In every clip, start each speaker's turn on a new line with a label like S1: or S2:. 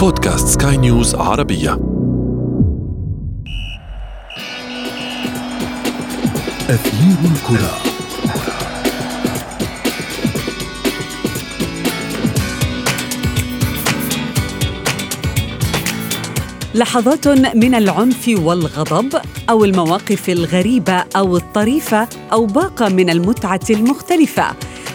S1: بودكاست سكاي نيوز عربية.
S2: أثير الكرة.
S3: لحظات من العنف والغضب أو المواقف الغريبة أو الطريفة أو باقة من المتعة المختلفة.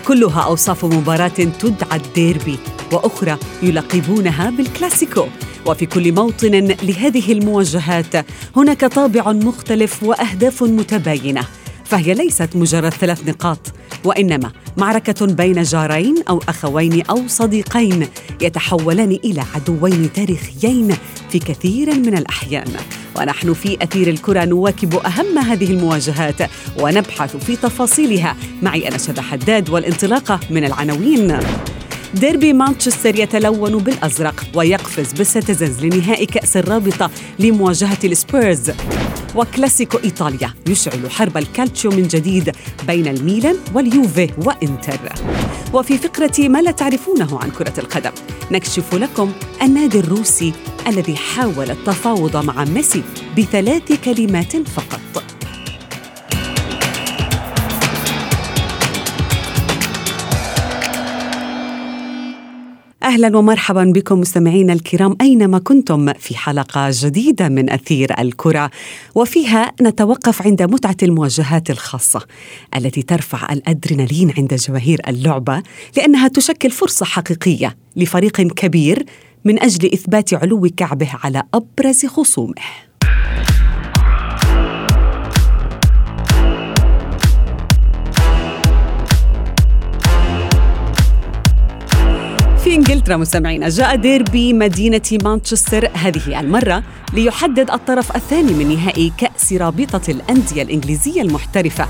S3: كلها أوصاف مباراة تدعى الديربي. وأخرى يلقبونها بالكلاسيكو. وفي كل موطن لهذه المواجهات هناك طابع مختلف وأهداف متباينة فهي ليست مجرد ثلاث نقاط وإنما معركة بين جارين أو أخوين أو صديقين يتحولان إلى عدوين تاريخيين في كثير من الأحيان. ونحن في أثير الكرة نواكب أهم هذه المواجهات ونبحث في تفاصيلها. معي أنا شذى حداد والانطلاقة من العناوين. ديربي مانشستر يتلون بالأزرق ويقفز بالسيتيزنز لنهائي كأس الرابطة لمواجهة السبيرز. وكلاسيكو إيطاليا يشعل حرب الكالتشيو من جديد بين الميلان واليوفي وإنتر. وفي فقرة ما لا تعرفونه عن كرة القدم نكشف لكم النادي الروسي الذي حاول التفاوض مع ميسي بثلاث كلمات فقط. أهلا ومرحبا بكم مستمعينا الكرام أينما كنتم في حلقة جديدة من أثير الكرة وفيها نتوقف عند متعة المواجهات الخاصة التي ترفع الأدرينالين عند جماهير اللعبة لأنها تشكل فرصة حقيقية لفريق كبير من أجل إثبات علو كعبه على أبرز خصومه. في إنجلترا مستمعينا جاء ديربي مدينة مانشستر هذه المرة ليحدد الطرف الثاني من نهائي كأس رابطة الأندية الإنجليزية المحترفة.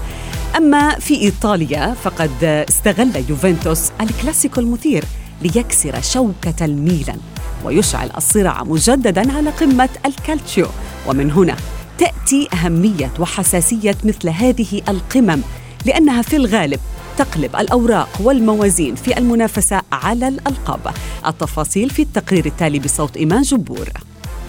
S3: أما في إيطاليا فقد استغل يوفنتوس الكلاسيكو المثير ليكسر شوكة الميلان ويشعل الصراع مجددا على قمة الكالتشيو. ومن هنا تأتي أهمية وحساسية مثل هذه القمم لأنها في الغالب تقلب الأوراق والموازين في المنافسة على الألقاب. التفاصيل في التقرير التالي بصوت إيمان جبور.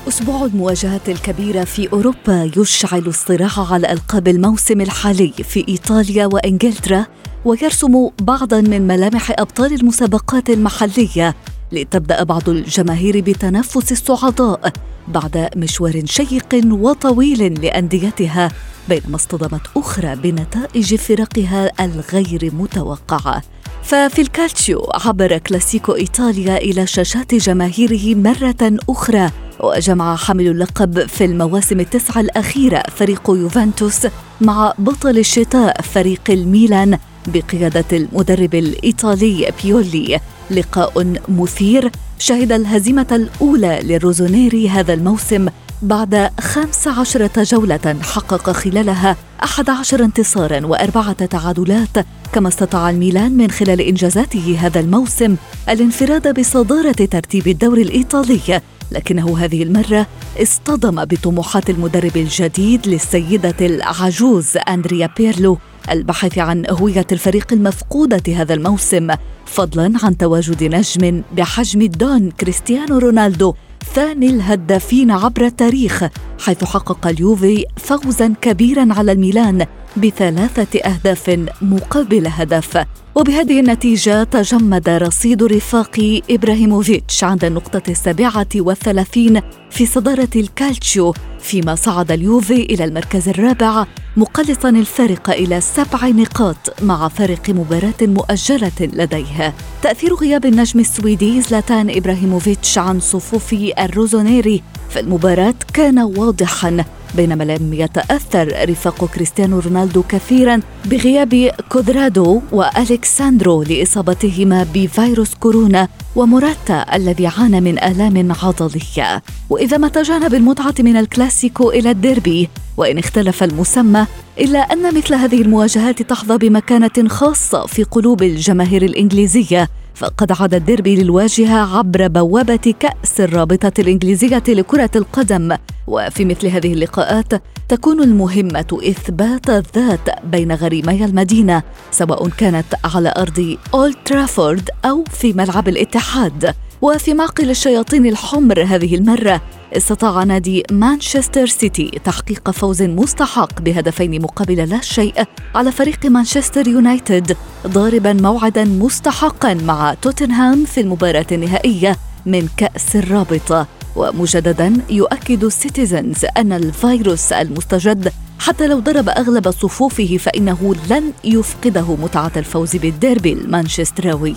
S4: أسبوع المواجهات الكبيرة في أوروبا يشعل الصراع على ألقاب الموسم الحالي في إيطاليا وإنجلترا ويرسم بعضا من ملامح أبطال المسابقات المحلية لتبدأ بعض الجماهير بتنافس الصعداء بعد مشوار شيق وطويل لأنديتها بينما اصطدمت أخرى بنتائج فرقها الغير متوقعة. ففي الكالتشيو عبر كلاسيكو إيطاليا إلى شاشات جماهيره مرة أخرى وجمع حامل اللقب في المواسم التسعة الأخيرة فريق يوفنتوس مع بطل الشتاء فريق الميلان بقيادة المدرب الإيطالي بيولي. لقاء مثير. شهد الهزيمة الأولى للروزونيري هذا الموسم بعد خمس عشرة جولة حقق خلالها أحد عشر انتصارا وأربعة تعادلات كما استطاع الميلان من خلال إنجازاته هذا الموسم الانفراد بصدارة ترتيب الدوري الإيطالي. لكنه هذه المرة اصطدم بطموحات المدرب الجديد للسيدة العجوز أندريا بيرلو. البحث عن هوية الفريق المفقودة هذا الموسم فضلا عن تواجد نجم بحجم الدون كريستيانو رونالدو ثاني الهدافين عبر التاريخ حيث حقق اليوفي فوزا كبيرا على الميلان بثلاثة أهداف مقابل هدف. وبهذه النتيجة تجمد رصيد رفاق إبراهيموفيتش عند النقطة السابعة والثلاثين في صدارة الكالتشيو فيما صعد اليوفي إلى المركز الرابع مقلصا الفارق إلى سبع نقاط مع فارق مباراة مؤجلة لديه. تأثير غياب النجم السويدي زلاتان إبراهيموفيتش عن صفوف الروسونيري في المباراة كان واضحا بينما لم يتأثر رفاق كريستيانو رونالدو كثيرا بغياب كوادرادو وألكساندرو لإصابتهما بفيروس كورونا ومراتا الذي عانى من آلام عضلية. وإذا ما تجانب المتعة من الكلاسيكو إلى الديربي وإن اختلف المسمى إلا أن مثل هذه المواجهات تحظى بمكانة خاصة في قلوب الجماهير الإنجليزية. فقد عاد الديربي للواجهة عبر بوابة كأس الرابطة الإنجليزية لكرة القدم. وفي مثل هذه اللقاءات تكون المهمة إثبات الذات بين غريمي المدينة سواء كانت على أرض أولد ترافورد أو في ملعب الاتحاد. وفي معقل الشياطين الحمر هذه المرة استطاع نادي مانشستر سيتي تحقيق فوز مستحق بهدفين مقابل لا شيء على فريق مانشستر يونايتد ضاربا موعدا مستحقا مع توتنهام في المباراة النهائية من كأس الرابطة. ومجددا يؤكد السيتيزنز أن الفيروس المستجد حتى لو ضرب أغلب صفوفه فإنه لن يفقده متعة الفوز بالديربي المانشستراوي.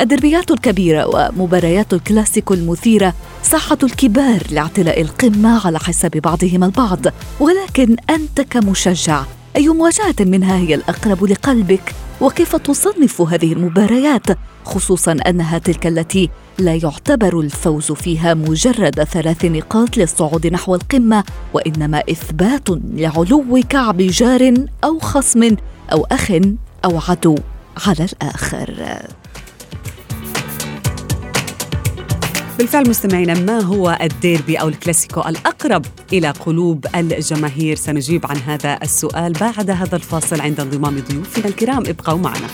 S4: الدربيات الكبيرة ومباريات الكلاسيكو المثيرة ساحة الكبار لاعتلاء القمة على حساب بعضهم البعض. ولكن أنت كمشجع أي مواجهة منها هي الأقرب لقلبك؟ وكيف تصنف هذه المباريات؟ خصوصا أنها تلك التي لا يعتبر الفوز فيها مجرد ثلاث نقاط للصعود نحو القمة وإنما إثبات لعلو كعب جار أو خصم أو أخ أو عدو على الآخر.
S3: بالفعل مستمعينا ما هو الديربي أو الكلاسيكو الأقرب إلى قلوب الجماهير؟ سنجيب عن هذا السؤال بعد هذا الفاصل عند انضمام ضيوفنا الكرام. ابقوا معنا.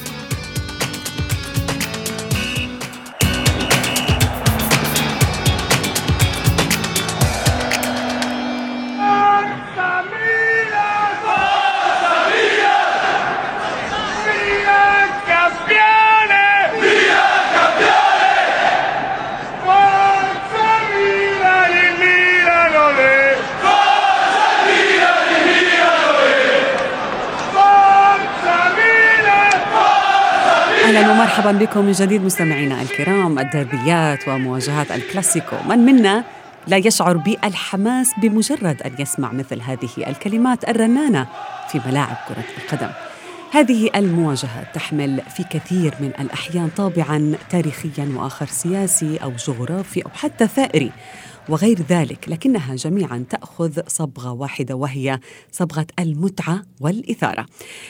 S3: أهلا ومرحبا بكم من جديد مستمعينا الكرام الدربيات ومواجهات الكلاسيكو. من منا لا يشعر بالحماس بمجرد أن يسمع مثل هذه الكلمات الرنانة في ملاعب كرة القدم. هذه المواجهات تحمل في كثير من الأحيان طابعا تاريخيا وآخر سياسي أو جغرافي أو حتى ثائري. وغير ذلك لكنها جميعا تأخذ صبغة واحدة وهي صبغة المتعة والإثارة.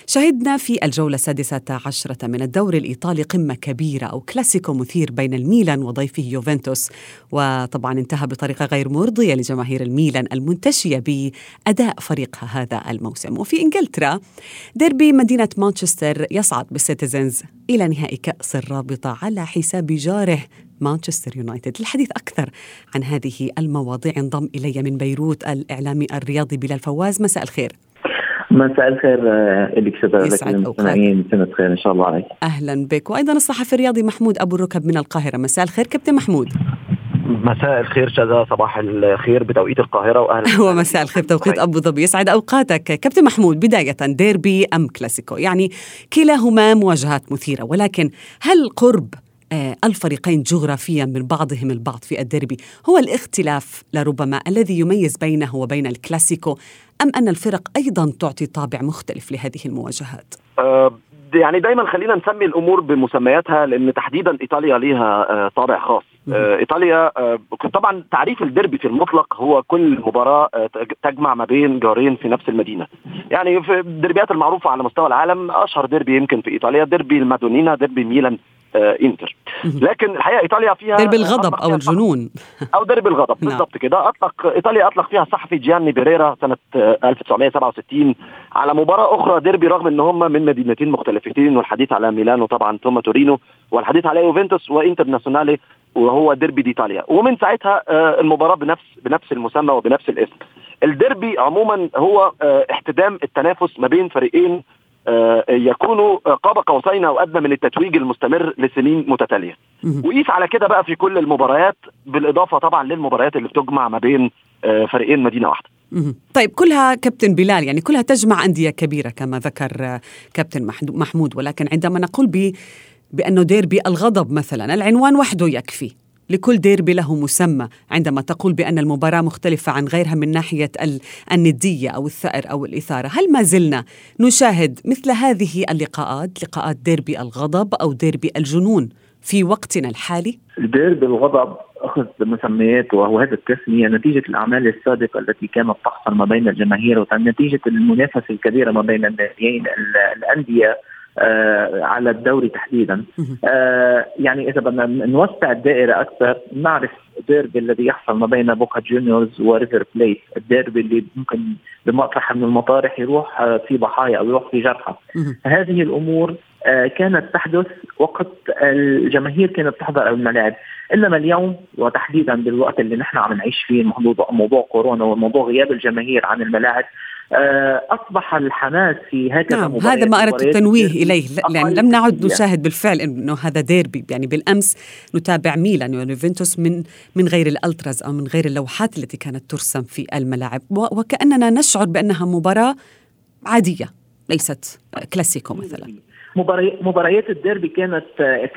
S3: شهدنا في الجولة السادسة عشرة من الدوري الإيطالي قمة كبيرة أو كلاسيكو مثير بين الميلان وضيفه يوفنتوس وطبعا انتهى بطريقة غير مرضية لجماهير الميلان المنتشية بأداء فريقها هذا الموسم وفي إنجلترا ديربي مدينة مانشستر يصعد بالسيتيزنز إلى نهائي كأس الرابطة على حساب جاره مانشستر يونايتد. للحديث أكثر عن هذه المواضيع. انضم إلي من بيروت الإعلامي الرياضي بلال فواز. مساء الخير.
S5: مساء الخير آه، لك. شباب المستمعين سنة خير إن شاء الله عليك.
S3: أهلا بك. وأيضا الصحفي الرياضي محمود أبو الركب من القاهرة. مساء الخير كابتن محمود.
S6: مساء الخير شذا صباح الخير بتوقيت القاهرة وأهلا.
S3: ومساء الخير بتوقيت أبو ظبي. يسعد أوقاتك. كابتن محمود بداية ديربي أم كلاسيكو؟ يعني كلاهما مواجهات مثيرة ولكن هل قرب الفريقين جغرافيا من بعضهم البعض في الديربي. هو الاختلاف لربما الذي يميز بينه وبين الكلاسيكو أم أن الفرق أيضا تعطي طابع مختلف لهذه المواجهات؟
S6: أه يعني دايما خلينا نسمي الأمور بمسمياتها لأن تحديدا إيطاليا ليها آه، طابع خاص. آه، إيطاليا طبعا تعريف الديربي في المطلق هو كل مباراة تجمع ما بين جارين في نفس المدينة. يعني في الديربيات المعروفة على مستوى العالم أشهر ديربي يمكن في إيطاليا ديربي المادونينا ديربي ميلان. آه، إنتر. لكن الحقيقة إيطاليا فيها
S3: درب الغضب أو الجنون.
S6: أو درب الغضب نعم. بالضبط كده. أطلق إيطاليا أطلق فيها الصحفي جياني بيريرا سنة 1967 آه، على مباراة أخرى ديربي رغم إن هم من مدينتين مختلفتين والحديث على ميلانو طبعا ثم تورينو والحديث على يوفنتوس وانترناسيونالي وهو ديربي ديتاليا. ومن ساعتها آه، المباراة بنفس بنفس المسمى وبنفس الاسم. الديربي عموما هو احتدام التنافس ما بين فريقين آه، يكونوا قاب قوسين أو أدنى من التتويج المستمر لسنين متتالية. وقيس على كده بقى في كل المباريات بالإضافة طبعا للمباريات اللي بتجمع ما بين آه، فريقين مدينة واحدة.
S3: طيب كلها كابتن بلال يعني كلها تجمع أندية كبيرة كما ذكر آه، كابتن محمود. ولكن عندما نقول ب بأنه ديربي الغضب مثلا العنوان وحده يكفي. لكل ديربي له مسمى عندما تقول بأن المباراة مختلفة عن غيرها من ناحية الندية أو الثأر أو الإثارة هل ما زلنا نشاهد مثل هذه اللقاءات لقاءات ديربي الغضب أو ديربي الجنون في وقتنا الحالي؟
S5: ديربي الغضب أخذ مسمياته وهو هذا التسمية نتيجة الأعمال السابقة التي كانت تحصل ما بين الجماهير ونتيجه المنافسة الكبيرة ما بين الناديين الأندية على الدوري تحديدا. آه يعني إذا بدنا نوسع الدائرة أكثر نعرف الديربي الذي يحصل ما بين بوكا جونيورز وريفر بليت الديربي اللي ممكن بمطرح من المطارح يروح آه في ضحايا أو يروح في جرحى. هذه الأمور آه كانت تحدث وقت الجماهير كانت تحضر الملاعب. إنما اليوم وتحديدا بالوقت اللي نحن عم نعيش فيه موضوع موضوع كورونا وموضوع غياب الجماهير عن الملاعب آه، أصبح الحماس في هكذا
S3: نعم هذا ما اردت التنويه إليه يعني لم نعد نشاهد بالفعل إنه هذا ديربي يعني بالأمس نتابع ميلان ويوفنتوس من من غير الألتراز أو من غير اللوحات التي كانت ترسم في الملاعب. وكأننا نشعر بأنها مباراة عادية ليست كلاسيكو مثلا.
S5: مباريات الديربي كانت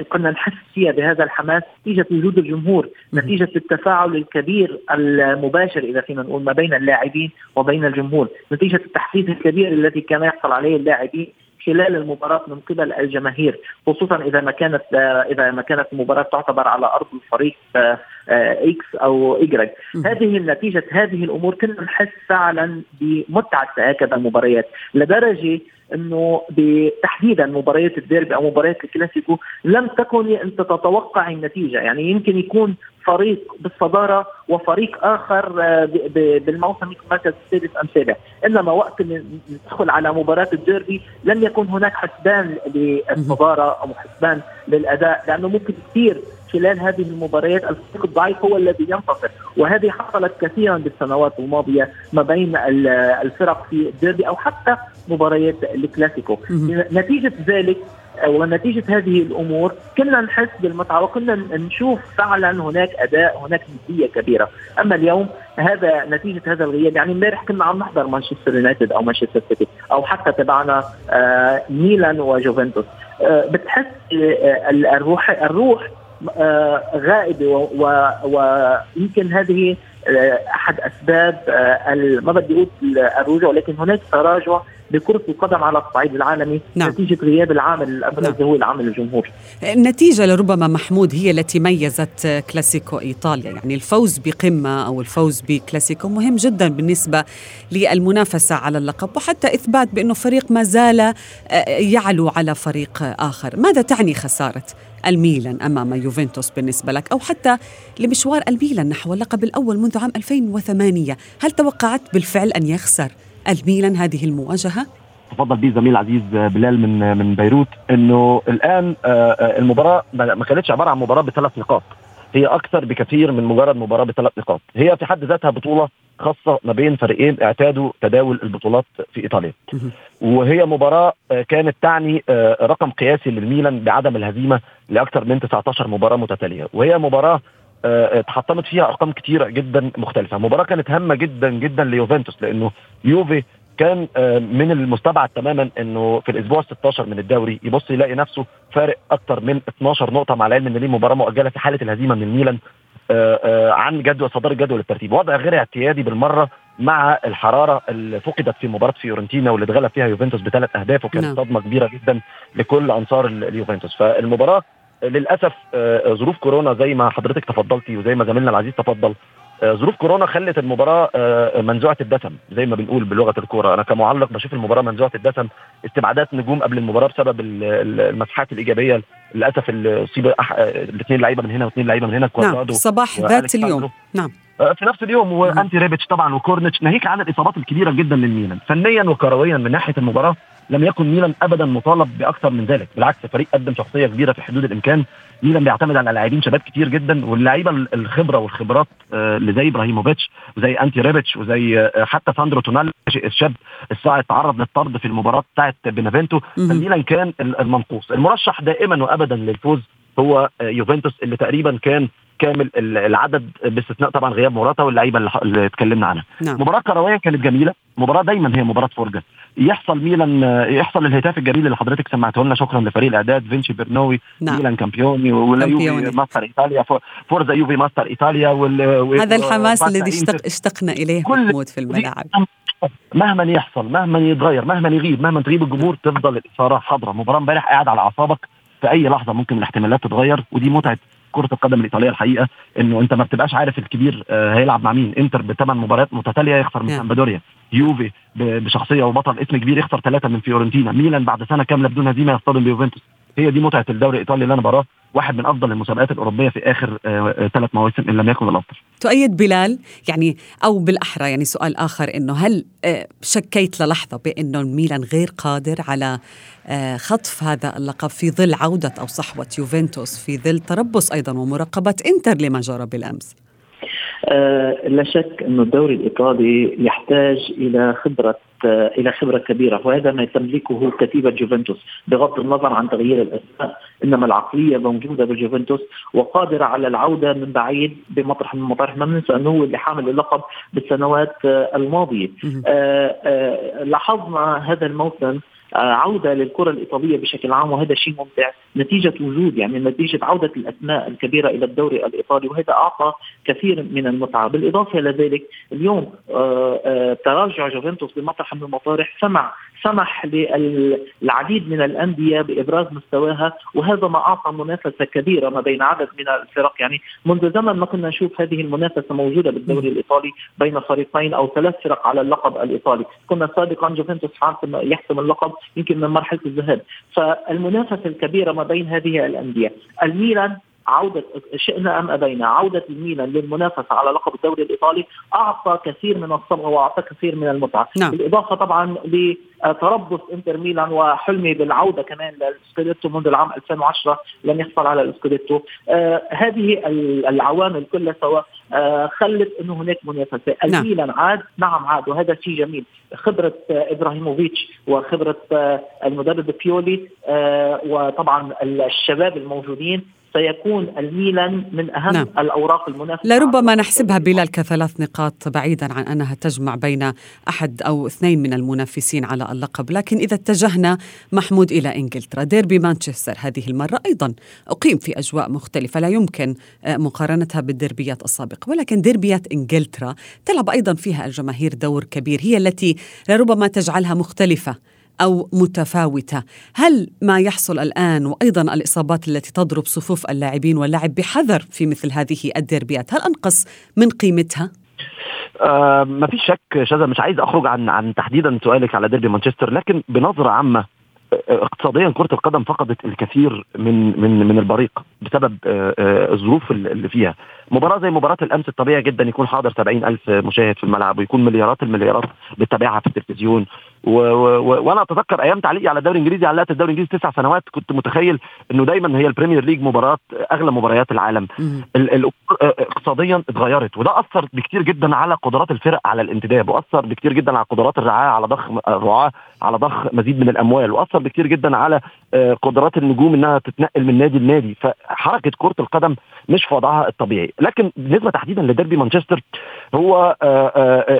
S5: كنا نحس فيها بهذا الحماس. نتيجة وجود الجمهور، نتيجة التفاعل الكبير المباشر إذا فينا نقول ما بين اللاعبين وبين الجمهور، نتيجة التحفيز الكبير الذي كان يحصل عليه اللاعبين خلال المباراة من قبل الجماهير خصوصا إذا ما كانت إذا ما كانت المباراة تعتبر على أرض الفريق X أو Y هذه النتيجة هذه الأمور كنا نحس فعلا بمتعة هكذا المباريات. لدرجة إنه تحديدا مباريات الديربي أو مباريات الكلاسيكو لم تكن أنت تتوقع النتيجة. يعني يمكن يكون فريق بالصدارة وفريق آخر آه، بالموسم المركز السادس أم سابع، إنما وقت ندخل على مباراة الديربي لم يكن هناك حسبان للصدارة أو حسبان للأداء لأنه ممكن كثير خلال هذه المباريات الفريق الضعيف هو الذي ينتصر. وهذه حصلت كثيرا بالسنوات الماضية ما بين الفرق في الديربي أو حتى مباريات الكلاسيكو. نتيجة ذلك ونتيجة هذه الأمور كنا نحس بالمتعة وكنا نشوف فعلا هناك أداء هناك نديه كبيرة، أما اليوم هذا نتيجة هذا الغياب. يعني امبارح كنا عم نحضر مانشستر يونايتد أو مانشستر سيتي أو حتى تبعنا آه، ميلان وجوفنتوس. آه، بتحس آه، الروح الروح غائبة ويمكن هذه أحد أسباب ما بدي أقول الرجوع ولكن هناك تراجع لكرة القدم على الصعيد العالمي نعم. نتيجة غياب العامل الأبرز نعم. هو العامل الجمهور
S3: النتيجة لربما محمود هي التي ميزت كلاسيكو إيطاليا. يعني الفوز بقمة أو الفوز بكلاسيكو مهم جدا بالنسبة للمنافسة على اللقب وحتى إثبات بأنه فريق ما زال آه، يعلو على فريق آخر. ماذا تعني خسارة الميلان أمام يوفنتوس بالنسبة لك؟ أو حتى لمشوار الميلان نحو اللقب الأول منذ عام 2008 هل توقعت بالفعل أن يخسر الميلان هذه المواجهة؟
S6: تفضل به زميل عزيز بلال من من بيروت إنه الآن آه، آه، المباراة ما كانتش عبارة عن مباراة بثلاث نقاط. هي أكثر بكثير من مجرد مباراة بثلاث نقاط. هي في حد ذاتها بطولة خاصة ما بين فريقين اعتادوا تداول البطولات في إيطاليا. وهي مباراة آه، كانت تعني رقم قياسي للميلان بعدم الهزيمة لأكثر من 19 مباراة متتالية. وهي مباراة اتحطمت فيها أرقام كتيرة جدا مختلفة. مباراة كانت هامة جدا جدا ليوفنتوس لأنه يوفي كان آه، من المستبعد تماما إنه في الأسبوع 16 من الدوري يبص يلاقي نفسه فارق أكثر من 12 نقطة مع العلم إن ليه مباراة مؤجلة في حالة الهزيمة من الميلان آه، آه، عن جدول صداره جدول الترتيب. وضع غير اعتيادي بالمرة مع الحرارة اللي فقدت في مباراة فيورنتينا واللي اتغلب فيها يوفنتوس بثلاث أهداف وكانت نعم. صدمة كبيرة جدا لكل أنصار اليوفنتوس. فالمباراة للأسف ظروف كورونا زي ما حضرتك تفضلتي وزي ما زميلنا العزيز تفضل آه، ظروف كورونا خلت المباراة آه، منزوعة الدسم زي ما بنقول بلغة الكورة. أنا كمعلق بشوف المباراة منزوعة الدسم استبعادات نجوم قبل المباراة بسبب المسحات الإيجابية. للأسف اللي اصيب الاثنين لعيبة من هنا واثنين لعيبة من هنا
S3: نعم صباح ذات اليوم. نعم.
S6: آه، في نفس اليوم وأنتي ريبيتش طبعا وكرونيتش ناهيك عن الإصابات الكبيرة جدا للميلان. فنيا وكرويا من ناحية المباراة لم يكن ميلان ابدا مطالب بأكثر من ذلك. بالعكس الفريق قدم شخصية كبيرة في حدود الإمكان. ميلان بيعتمد على لاعبين شباب كتير جدا واللعيبة الخبرة والخبرات آه، اللي زي إبراهيموفيتش وزي أنتي ريبيتش وزي آه، حتى ساندرو تونالي الشاب الصاعد تعرض للطرد في المباراة بتاعت بينافنتو. فميلان كان المنقوص. المرشح دائما وابدا للفوز هو آه، يوفنتوس اللي تقريبا كان كامل العدد باستثناء طبعا غياب موراتا واللعيبة اللي اتكلمنا عنها. نعم. مباراة كروية كانت جميلة. مباراة دايما هي مباراة فرجة. يحصل ميلان يحصل الهتاف الجميل اللي حضرتك سمعته لنا. شكرا لفريق الإعداد vinci per noi نعم. ميلان campione ولا يوفي ماستر إيطاليا forza يوفي ماستر إيطاليا
S3: وال هذا الحماس الذي اشتق اشتقنا إليه محمود في الملاعب
S6: مهما يحصل مهما يتغير مهما يغيب مهما تغيب الجمهور تفضل الاثاره حاضرة. مباراة امبارح قاعد على أعصابك. في أي لحظة ممكن الاحتمالات تتغير؟ ودي متعة كرة القدم الإيطالية الحقيقة إنه أنت ما بتبقاش عارف الكبير آه، هيلعب مع مين. إنتر بثمان مباريات متتالية يخسر من سامبادوريا. يوفي بشخصية وبطل اسم كبير يخسر ثلاثة من فيورنتينا. ميلان بعد سنة كاملة بدون هزيمة يصطدم بيوفنتوس هي دي متعة الدوري الإيطالي اللي أنا براه واحد من أفضل المسابقات الأوروبية في آخر ثلاث مواسم إن لم يكن الأفضل.
S3: تؤيد بلال يعني أو بالأحرى يعني سؤال آخر إنه هل شكيت للحظة بأنه الميلان غير قادر على خطف هذا اللقب في ظل عودة أو صحوة يوفنتوس في ظل تربص أيضا ومراقبة إنتر لما جرى بالأمس؟
S5: آه لا شك انه الدوري الإيطالي يحتاج إلى خبرة آه إلى خبرة كبيرة وهذا ما تملكه كتيبة جوفنتوس. بغض النظر عن تغيير الاسماء إنما العقلية موجودة بجوفنتوس وقادرة على العودة من بعيد بمطرح من المطارح ما ننسى أنه هو اللي حامل اللقب بالسنوات آه الماضية. لاحظنا هذا الموسم عودة للكرة الإيطالية بشكل عام وهذا شيء ممتع. نتيجة وجود يعني نتيجة عودة الأسماء الكبيرة إلى الدوري الإيطالي وهذا أعطى كثير من المتعة. بالإضافة إلى ذلك اليوم تراجع جوفنتوس بمطرح من المطارح سمع سمح للعديد من الأندية بإبراز مستواها وهذا ما أعطى منافسة كبيرة ما بين عدد من الفرق. يعني منذ زمن ما كنا نشوف هذه المنافسة موجودة بالدوري الإيطالي بين فريقين أو ثلاث فرق على اللقب الإيطالي. كنا سابقا جوفنتوس يحسم اللقب يمكن من مرحلة الذهاب. فالمنافسة الكبيرة ما بين هذه الأندية. الميلان عودة شئنا أم أبينا؟ عودة الميلان للمنافسة على لقب الدوري الإيطالي. أعطى كثير من الصبغة وأعطى كثير من المتعة.
S3: نعم.
S5: بالإضافة طبعا لتربص إنتر ميلان وحلمه بالعودة كمان للسكوديتو منذ العام 2010 لم يحصل على السكوديتو. آه هذه العوامل كلها سوا آه خلت إنه هناك منافسة،
S3: نعم.
S5: الميلان عاد نعم عاد وهذا شيء جميل، خبرة آه إبراهيموفيتش وخبرة آه المدرب بيولي آه وطبعا الشباب الموجودين سيكون الميلان من أهم نعم. الأوراق المنافسة
S3: لربما نحسبها بلال كثلاث نقاط بعيدا عن أنها تجمع بين أحد أو اثنين من المنافسين على اللقب، لكن إذا اتجهنا محمود إلى إنجلترا، ديربي مانشستر هذه المرة أيضا أقيم في أجواء مختلفة لا يمكن مقارنتها بالديربيات السابقة، ولكن ديربيات إنجلترا تلعب أيضا فيها الجماهير دور كبير، هي التي لربما تجعلها مختلفة أو متفاوتة هل ما يحصل الآن وأيضا الإصابات التي تضرب صفوف اللاعبين واللعب بحذر في مثل هذه الديربيات هل أنقص من قيمتها؟
S6: آه ما فيش شك شذا مش عايز أخرج عن عن تحديدا سؤالك على ديربي مانشستر لكن بنظرة عامة اقتصاديا كرة القدم فقدت الكثير من من من البريق بسبب الظروف اللي فيها مباراة زي مباراة الأمس الطبيعي جدا يكون حاضر 70 ألف مشاهد في الملعب ويكون مليارات المليارات بتتابعها في التلفزيون. و و وأنا أتذكر أيام تعليقي على الدوري الإنجليزي علقت الدوري الإنجليزي تسع سنوات كنت متخيل إنه دايما هي البريمير ليج مباراة أغلى مباريات العالم. اقتصاديا اتغيرت وده أثر بكتير جدا على قدرات الفرق على الانتداب وأثر بكتير جدا على قدرات الرعايه على ضخ الرعاه على ضخ مزيد من الأموال وأثر بكتير جدا على قدرات النجوم إنها تتنقل من نادي لنادي. فحركة كرة القدم مش في وضعها الطبيعي. لكن بالنسبة تحديدا لديربي مانشستر هو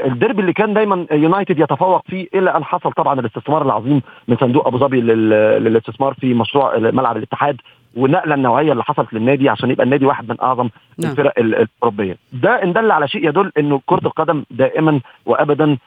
S6: الديربي اللي كان دايما يونايتد يتفوق فيه إلى أن حصل طبعا الاستثمار العظيم من صندوق أبو ظبي للاستثمار في مشروع ملعب الاتحاد والنقله النوعية اللي حصلت للنادي عشان يبقى النادي واحد من أعظم نعم. الفرق الأوروبية. ده إن دل على شيء يدل إنه كرة القدم دائما وابدا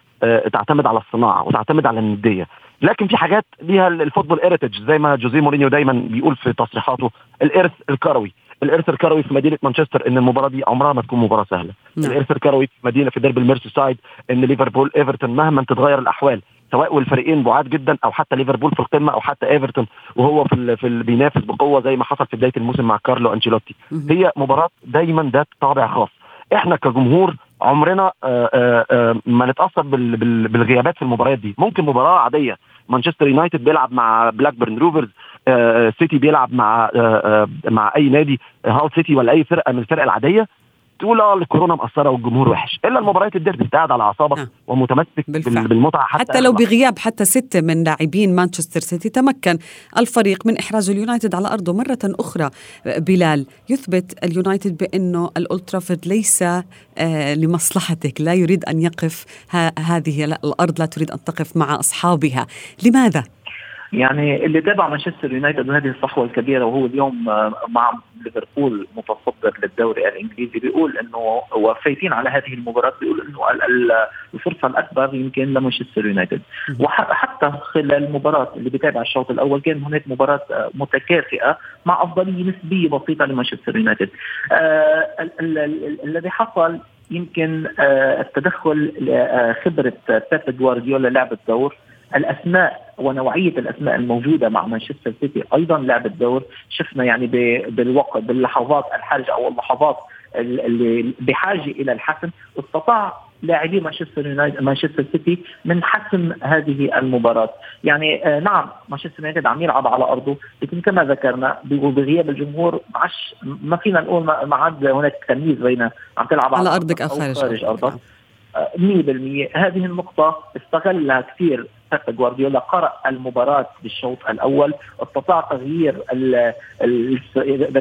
S6: تعتمد على الصناعة وتعتمد على الندية. لكن في حاجات ليها ال football heritage زي ما جوزيه مورينيو دايما بيقول في تصريحاته الإرث الكروي. الارث الكروي في مدينة مانشستر إن المباراة دي عمرها ما تكون مباراة سهلة. نعم. الارث الكروي في مدينة في ديربي الميرسي سايد إن ليفربول إيفرتون مهما تتغير الأحوال سواء والفريقين بعاد جدا أو حتى ليفربول في القمة أو حتى إيفرتون وهو في ال في ال بينافس بقوة زي ما حصل في بداية الموسم مع كارلو أنشيلوتي. هي مباراة دايما ذات طابع خاص. إحنا كجمهور عمرنا آآ آآ ما نتأثر بال بال بالغيابات في المباريات دي. ممكن مباراة عادية مانشستر يونايتد بيلعب مع بلاك بيرن روفرز سيتي بيلعب مع مع أي نادي هال سيتي ولا أي فرقة من الفرق العادية تقول آه الكورونا مأثرة والجمهور وحش إلا المباريات الديربي انت قاعد على أعصابك
S3: نعم.
S6: ومتمسك
S3: بالفعل.
S6: بالمتعة حتى,
S3: حتى لو بغياب حتى ستة من لاعبين مانشستر سيتي تمكن الفريق من إحراج اليونايتد على أرضه مرة أخرى بلال يثبت اليونايتد بأنه الأولترافورد ليس آه لمصلحتك لا يريد أن يقف هذه الأرض لا تريد أن تقف مع أصحابها لماذا؟
S5: يعني اللي تابع مانشستر يونايتد وهذه الصحوة الكبيرة وهو اليوم مع ليفربول متصدر للدوري الإنجليزي بيقول إنه وفايتين على هذه المباراة بيقول إنه الفرصة الأكبر يمكن لمانشستر يونايتد. وحتى خلال المباراه اللي بتابع الشوط الأول كان هناك مباراة متكافئة مع أفضلية نسبية بسيطة لمانشستر يونايتد. آه الذي حصل يمكن آه التدخل خبرة بيب جوارديولا لعب الدور. الأسماء ونوعية الأسماء الموجودة مع مانشستر سيتي أيضا لعبت دور شفنا يعني بالوقت باللحظات الحرجه أو اللحظات اللي بحاجة إلى الحسم استطاع لاعبي مانشستر يونايتد مانشستر سيتي من حسم هذه المباراة، يعني آه نعم مانشستر يونايتد عم يلعب على أرضه، لكن كما ذكرنا بغياب الجمهور معش ما فينا نقول ما عاد هناك تمييز بين عم تلعب
S3: على, على أرضك أو خارج,
S5: خارج أرضك. 100% هذه النقطة استغلها كثير بيب جوارديولا قرأ المباراة بالشوط الأول استطاع تغيير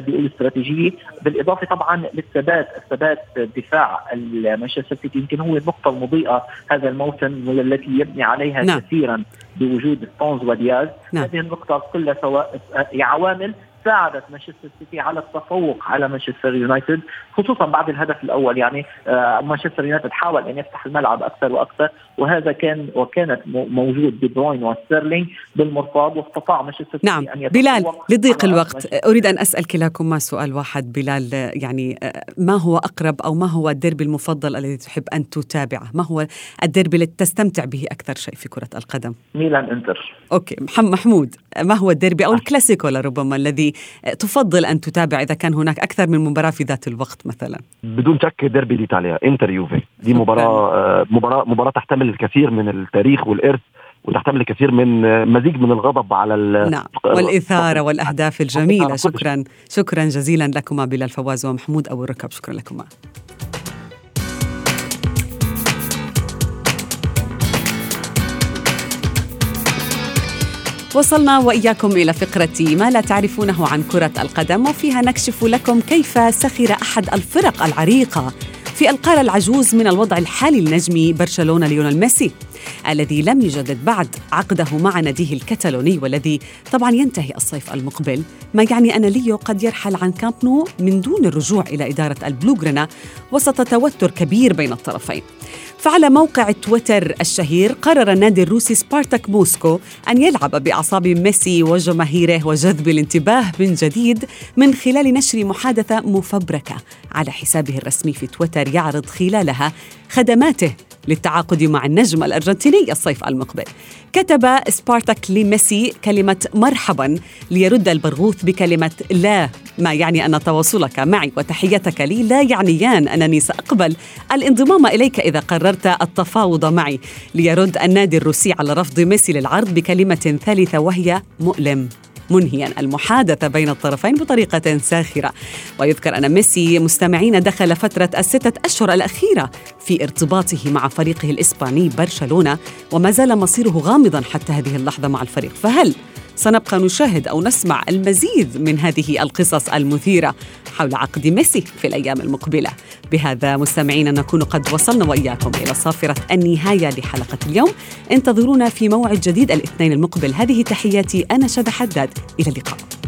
S5: الاستراتيجية بالإضافة طبعا للثبات الثبات دفاع مانشستر سيتي يمكن هو النقطة المضيئة هذا الموسم والتي يبني عليها نعم. كثيرا بوجود ستونز ودياز نعم. هذه النقطة كلها سواء عوامل ساعدت مانشستر سيتي على التفوق على مانشستر يونايتد خصوصا بعد الهدف الأول يعني آه، مانشستر يونايتد حاول أن يفتح الملعب أكثر وأكثر وهذا كان وكانت موجود دي بروين وستيرلينج بالمرصاد واستطاع مانشستر سيتي
S3: نعم. أن بلال لضيق الوقت أريد أن اسال كلاكما سؤال واحد بلال يعني آه، ما هو أقرب أو ما هو الديربي المفضل الذي تحب أن تتابعه؟ ما هو الديربي الذي تستمتع به أكثر شيء في كرة القدم؟
S5: ميلان إنتر.
S3: okay. محمود ما هو الديربي أو الكلاسيكو لربما الذي تفضل أن تتابع إذا كان هناك أكثر من مباراة في ذات الوقت مثلا.
S6: بدون شك derby d'Italia إنتر يوفي. دي مباراة آه، مباراة مباراة تحتمل الكثير من التاريخ والإرث وتحتمل الكثير من آه، مزيج من الغضب على
S3: نعم. والإثارة والأهداف الجميلة. شكرا شكرا جزيلا لكما بلال فواز ومحمود أبو الركب. شكرا لكما. وصلنا وإياكم إلى فقرة ما لا تعرفونه عن كرة القدم وفيها نكشف لكم كيف سخر أحد الفرق العريقة في القارة العجوز من الوضع الحالي لنجم برشلونة ليونيل ميسي الذي لم يجدد بعد عقده مع ناديه الكتالوني والذي طبعا ينتهي الصيف المقبل. ما يعني أن ليو قد يرحل عن كامب نو من دون الرجوع إلى إدارة البلوغرانا وسط توتر كبير بين الطرفين. فعلى موقع تويتر الشهير قرر النادي الروسي سبارتاك موسكو أن يلعب بأعصاب ميسي وجماهيره وجذب الانتباه من جديد من خلال نشر محادثة مفبركة. على حسابه الرسمي في تويتر يعرض خلالها خدماته للتعاقد مع النجم الأرجنتيني الصيف المقبل. كتب سبارتاك لميسي كلمة مرحبا ليرد البرغوث بكلمة لا ما يعني أن تواصلك معي وتحيتك لي لا يعنيان أنني سأقبل الانضمام إليك إذا قررت التفاوض معي. ليرد النادي الروسي على رفض ميسي للعرض بكلمة ثالثة وهي مؤلم. منهيا المحادثة بين الطرفين بطريقة ساخرة. ويذكر أن ميسي مستمعين دخل فترة الستة أشهر الأخيرة في ارتباطه مع فريقه الإسباني برشلونة وما زال مصيره غامضا حتى هذه اللحظة مع الفريق فهل سنبقى نشاهد أو نسمع المزيد من هذه القصص المثيرة حول عقد ميسي في الأيام المقبلة. بهذا مستمعينا نكون قد وصلنا وإياكم إلى صافرة النهاية لحلقة اليوم. انتظرونا في موعد جديد الاثنين المقبل. هذه تحياتي أنا شذى حداد إلى اللقاء.